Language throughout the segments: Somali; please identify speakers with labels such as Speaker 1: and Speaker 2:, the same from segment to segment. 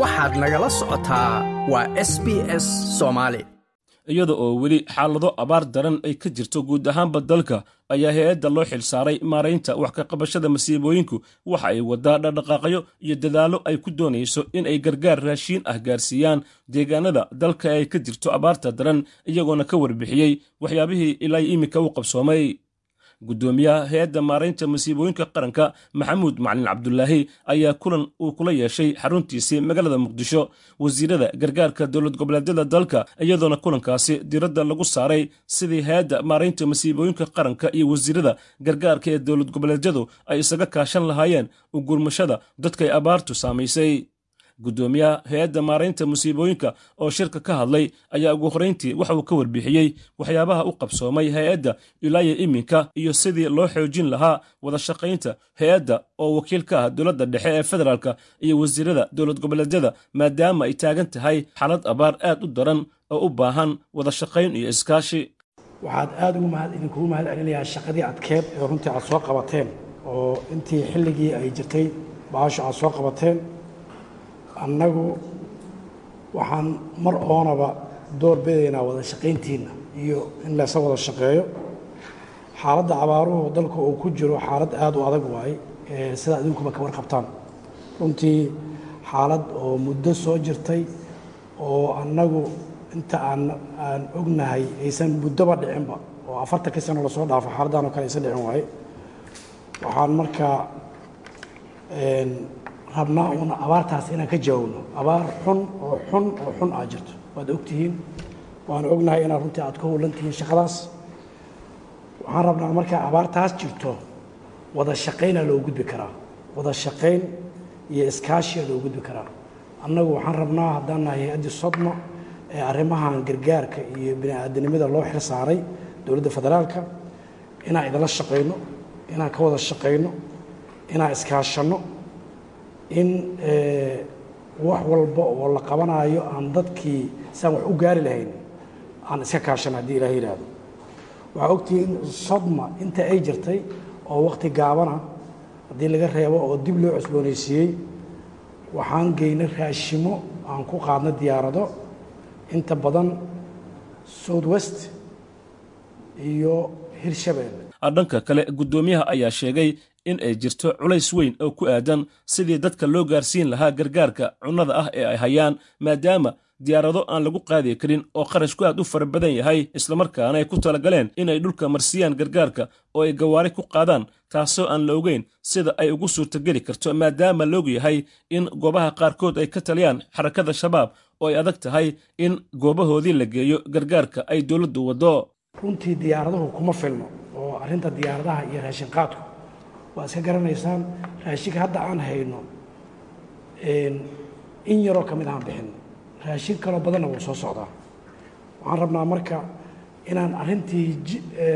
Speaker 1: waxaad nagala socotaa waa s b s soomaali
Speaker 2: iyada oo weli xaalado abaar daran ay ka jirto guud ahaanba dalka ayaa hay'adda loo xil saaray maaraynta wax ka qabashada masiibooyinku. Waxa ay wadaa dhaqdhaqaaqyo iyo dadaallo ay ku doonayso in ay gargaar raashiin ah gaarsiiyaan. Deegaanada dalka ay ka jirto abaarta daran iyagoona ka warbixiyey waxyaabihii ilaa iminka u qabsoomay guddoomiyaha hay'adda maaraynta masiibooyinka qaranka maxamuud macalin cabdulaahi ayaa kulan uu kula yeeshay xaruntiisii magaalada muqdisho. Wasiirada gargaarka dowlad goboleedyada dalka iyadoona kulankaasi diradda lagu saaray sidii hay'adda maaraynta masiibooyinka qaranka iyo wasiirada gargaarka ee dowlad goboleedyadu ay isaga kaashan lahaayeen u gurmashada dadkay abaartu saamaysay guddoomiyaha hay'adda maaraynta musiibooyinka oo shirka ka hadlay ayaa ugu horrayntii waxa uu ka warbixiyey waxyaabaha u qabsoomay hay'adda ilaaya iminka iyo sidii loo xoojin lahaa wada shaqaynta hay'adda oo wakiil ka ah dowladda dhexe ee federaalka iyo wasiirada dowlad goboleedyada maadaama ay taagan tahay xaalad abaar aad u daran oo u baahan wada shaqayn iyo iskaashi.
Speaker 3: Waxaad aada idinkugu mahad celinayaa shaqadii adkeed ee runtii aad soo qabateen oo intii xilligii ay jirtay baasho aad soo qabateen annagu waxaan mar oonaba door bidaynaa wada shaqayntiinna iyo in laysa wada shaqeeyo. Xaaladda abaaruhu dalka uu ku jiro xaalad aada u adag waaye sidaa idinkuba ka warqabtaan runtii xaalad oo muddo soo jirtay oo annagu inta aan aan ognahay aysan muddoba dhicinba oo afartankii sano la soo dhaafo xaaladdan oo kale aysan dhicin waaye waxaan markaa rabnaa uuna abaartaas inaan ka jawaabno abaar xun oo xun oo xun aa jirto. Waad ogtihiin? Waan ognahay inaad runtii aad ka howlan tihiin shaqadaas. Waxaan rabnaa markaa abaartaas jirto wada shaqaynaa loo gudbi karaa. Wada shaqayn iyo iskaashiyaa loo gudbi karaa. Annagu waxaan rabnaa haddaan nahay hay'addii sodmo ee arrimahan gargaarka iyo bini-aadanimada loo xil saaray dowladda federaalka inaan idinla shaqayno inaan ka wada shaqayno inaan iskaashanno in wax walba oo la qabanaayo aan dadkii siaan wax u gaari lahayn aan iska kaashan haddii ilaah yidhaahdo. Waxaa ogtihiin sodma inta ay jirtay oo wakhti gaabana haddii laga reebo oo dib loo cusboonaysiiyey waxaan geynay raashimo aan ku qaadno diyaarado. Inta badan south west iyo hirshabeelle
Speaker 2: dhanka kale guddoomiyaha ayaa sheegay in ay jirto culays weyn oo ku aadan sidii dadka loo gaarsiin lahaa gargaarka cunnada ah ee ay hayaan maadaama diyaarado aan lagu qaadi karin oo qarashku aad u fara badan yahay islamarkaana ay ku talagaleen inay dhulka marsiyaan gargaarka oo ay gawaari ku qaadaan taasoo aan la ogeyn sida ay ugu suurtageli karto maadaama laog yahay in goobaha qaarkood ay ka taliyaan xarakada shabaab oo ay adag tahay in goobahoodii la geeyo gargaarka ay dowladdu waddo.
Speaker 3: Runtii diyaaraduhu kuma filno oo arrinta diyaaradaha iyo raashin qaadku waa iska garanaysaan raashinka hadda aan hayno in yaroo ka mid ahaan bixin. Raashin kaloo badanna wuu soo socdaa. Waxaan rabnaa marka inaan arrintii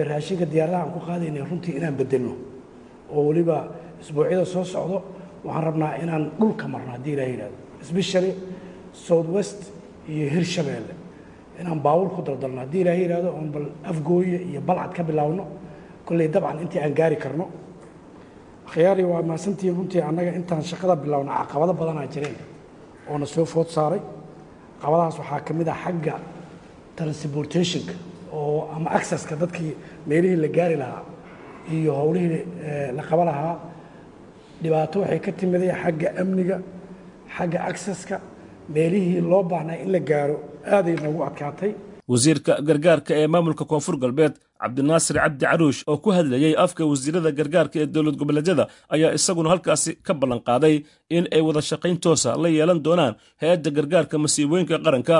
Speaker 3: raashinka diyaaradaha aan ku qaadaynay runtii inaan bedelno oo weliba isbuucyada soo socdo waxaan rabnaa inaan dhulka marno haddii ilaah yidhahdo especially south west iyo hirshabeelle inaan baawur ku daldalno haddii ilaah yidhahdo oon bal afgooye iyo balcad ka bilaawno kolley dabcan intii aan gaari karno akhyaari waa mahadsantihiin runtii annaga intaan shaqada bilowna caqabado badanaa jireen oona soo food saaray. Caqabadahaas waxaa ka mid ah xagga transportationka oo ama accesska dadkii meelihii la gaari lahaa iyo howlihii la qaba lahaa. Dhibaato waxay ka timiday xagga amniga xagga accesska meelihii loo baahnaa in la gaaro. Aaday noogu adkaatay.
Speaker 2: Wasiirka gargaarka ee maamulka koonfur galbeed cabdinaasir cabdi caruush oo ku hadlayey afka wasiirada gargaarka ee dowlad goboleedyada ayaa isaguna halkaasi ka ballan qaaday in ay wada shaqayn toosa la yeelan doonaan hay'adda gargaarka masiibooyinka qaranka.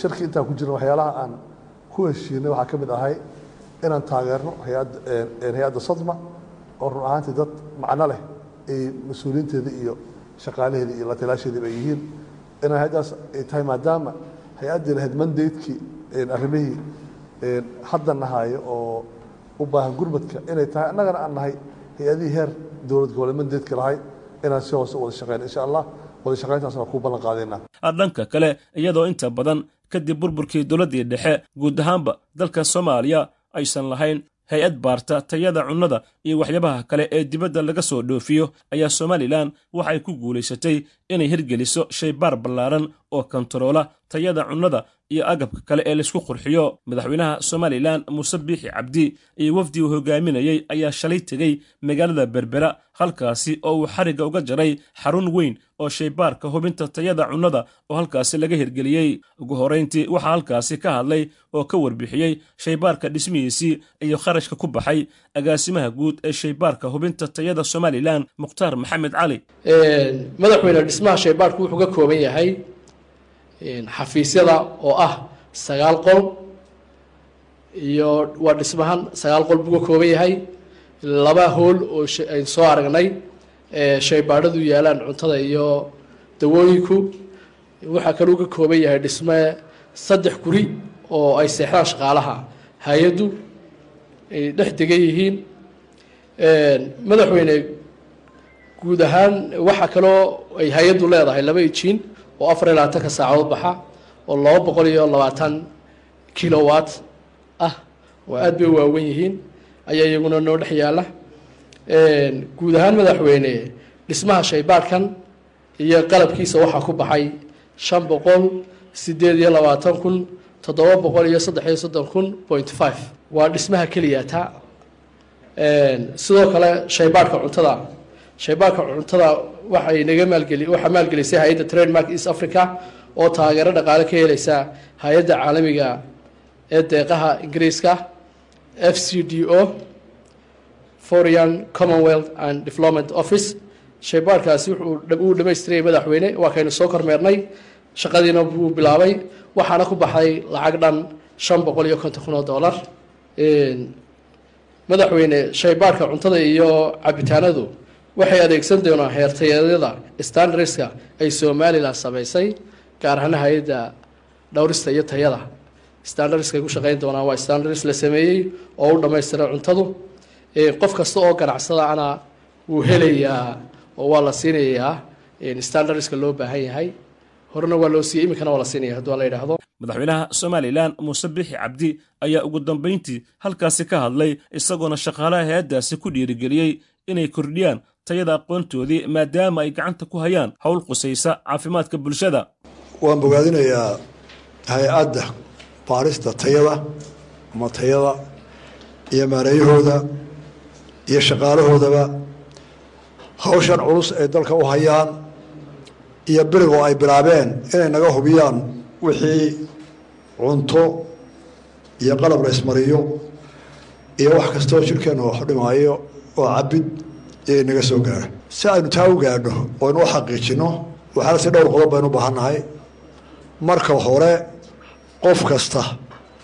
Speaker 4: Shirki intaan ku jirna waxyaalaha aan ku heshiinay waxaa ka mid ahay inaan taageerno hay'adda sadma oo run ahaantii dad macno leh ay mas'uuliyiinteeda iyo shaqaalaheeda iyo latalaasheediiba ay yihiin. Inaan hay'addaas ay tahay maadaama hay'addii lahayd mandaydkii arrimihii hadda nahaayo oo u baahan gurmadka inay tahay. Annagana aan nahay hay'adihii heer dowlad goboleed mandaydka lahay inaan si hoose wada shaqeyno insha allah. Wada shaqayntaas waa kuu ballan qaadaynaa
Speaker 2: dhanka kale iyadoo inta badan kadib burburkii dowladdii dhexe guud ahaanba dalka soomaaliya aysan lahayn hay'ad baarta tayada cunnada iyo waxyaabaha kale ee dibadda laga soo dhoofiyo. Ayaa somalilan waxa ay ku guulaysatay inay hirgeliso shaybaar ballaaran oo kontaroola tayada cunnada iyo agabka kale ee laysku qurxiyo. Madaxweynaha somalilan muuse biixi cabdi iyo wafdi uu hogaaminayey ayaa shalay tegey magaalada berbera halkaasi oo uu xarigga uga jaray xarun weyn oo shaybaarka hubinta tayada cunnada oo halkaasi laga hirgeliyey. Ugu horrayntii waxaa halkaasi ka hadlay oo ka warbixiyey shaybaarka dhismihiisii iyo kharashka ku baxay agaasimaha guud ee shaybaarka hubinta tayada somalilan mukhtaar maxamed cali
Speaker 5: madaxweyne dhismaha shaybaarku wuxuu ka kooban yahay xafiisyada oo ah sagaal qol iyo waa dhismahan sagaal qol buu ka kooban yahay. Laba hool oo aynu soo aragnay shaybaadhadu yaalaan cuntada iyo dawooyinku. Waxaa kaluu ka kooban yahay dhisme saddex guri oo ay seexdaan shaqaalaha. Hay'addu ay dhex degan yihiin madaxweyne guud ahaan waxaa kaloo ay hay'addu leedahay laba ijiin oo afar iyo labaatanka saacadood baxa oo laba boqol iyo labaatan kilowatt ah oo aad bay waawen yihiin ayaa iyaguna noo dhex yaalla guud ahaan madaxweyne dhismaha shaybaadhkan iyo qalabkiisa waxaa ku baxay shan boqol sideed iyo labaatan kun toddoba boqol iyo saddex iyo soddon kun point five. Waa dhismaha keliyata sidoo kale shaybaadhka cuntada shaybaadhka cuntada waxay naga maalgeli waxaa maalgelisay hay'adda trademark east africa oo taageero dhaqaale ka helaysa hay'adda caalamiga ee deeqaha ingiriiska f c d o foreign commonwealth and development office. Shaybaadhkaasi wuxuu dhamaystirayay madaxweyne waa kaynu soo kormeernay shaqadiina wuu bilaabay waxaana ku baxday lacag dhan shan boqol iyo konton kun oo dollar. Madaxweyne shaybaadhka cuntada iyo cabitaanadu waxay adeegsan doonaan heertayadyada standardska ay somalilan samaysay gaar ahaan hay'adda dhowrista iyo tayada. Standardska ay ku shaqeyn doonaan waa standards la sameeyey oo u dhammaystira cuntadu. Qof kasta oo ganacsadaana wuu helayaa oo waa la siinayaa standardska loo baahan yahay. Horena waa loo siiyey iminkana waa la siinaya hadduu la yidhaahdo.
Speaker 2: Madaxweynaha somalilan muuse bixi cabdi ayaa ugu dambayntii halkaasi ka hadlay isagoona shaqaalaha hay'addaasi ku dhiirigeliyey inay kordhiyaan tayada aqoontoodii maadaama ay gacanta ku hayaan howl qusaysa caafimaadka bulshada.
Speaker 6: Waan bogaadinayaa hay'adda baarista tayada ama tayada iyo maareeyahooda iyo shaqaalahoodaba. Hawshan culus ay dalka u hayaan iyo birigoo ay bilaabeen inay naga hubiyaan wixii cunto iyo qalab la ismariyo iyo wax kastoo jirkeenna wax dhimaayo oo cabid iyo naga soo gaaro si aynu taa u gaadho oo aynu u xaqiijino waxaana si dhowr qodob baynu u baahannahay marka hore qof kasta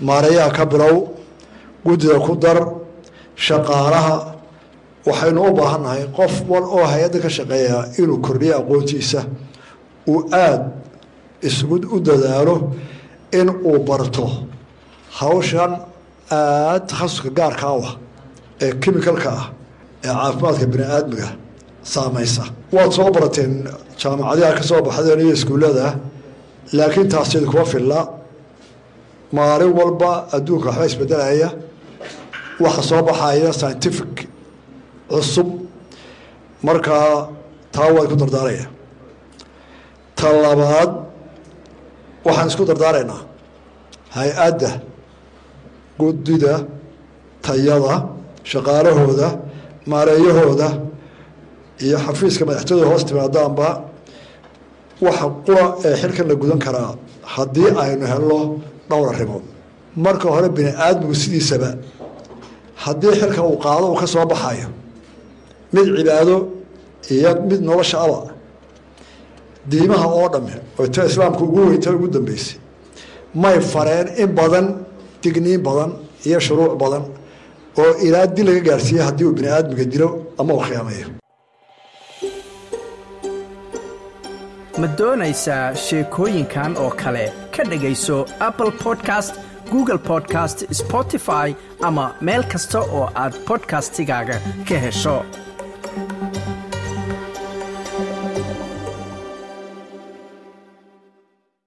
Speaker 6: maareeyaha ka bilow guddida ku dar shaqaalaha waxaynu u baahannahay qof wal oo hay'adda ka shaqeeya inuu kordhiyo aqoontiisa uu aada isugu u dadaalo in uu barto. Hawshan aada takhasuska gaarka ah ee chemicalka ah ee caafimaadka bini aadmiga saamaysa. Waad soo barateen jaamacadaha ka soo baxdeen iyo iskuullada laakiin taasiyad kuma filla. Maalin walba adduunka waxba isbedelaya. Waxa soo baxaya scientific cusub. Markaa taa waad ku dardaaraya. Ta labaad waxaan isku dardaaraynaa hay'adda guddida tayada shaqaalahooda maareeyahooda iyo xafiiska madaxtooyada hoos timaadaanba waxa qura ee xilkan la gudan karaa haddii aynu helno dhowr arrimood. Marka hore bini aadmigu sidiisaba haddii xilka uu qaado uu ka soo baxayo mid cibaado iyo mid nolosha aba diimaha oo dhamme oo ta islaamka ugu weynta ugu dambeysay may fareen in badan digniin badan iyo shuruuc badan oo ilaa dil laga gaarsiiya haddii uu bini aadmiga dilo ama uu khiyaameeyo.
Speaker 1: Ma doonaysaa sheekooyinkan oo kale? Ka dhegayso apple podcast google podcast spotify ama meel kasta oo aad bodkastigaaga ka hesho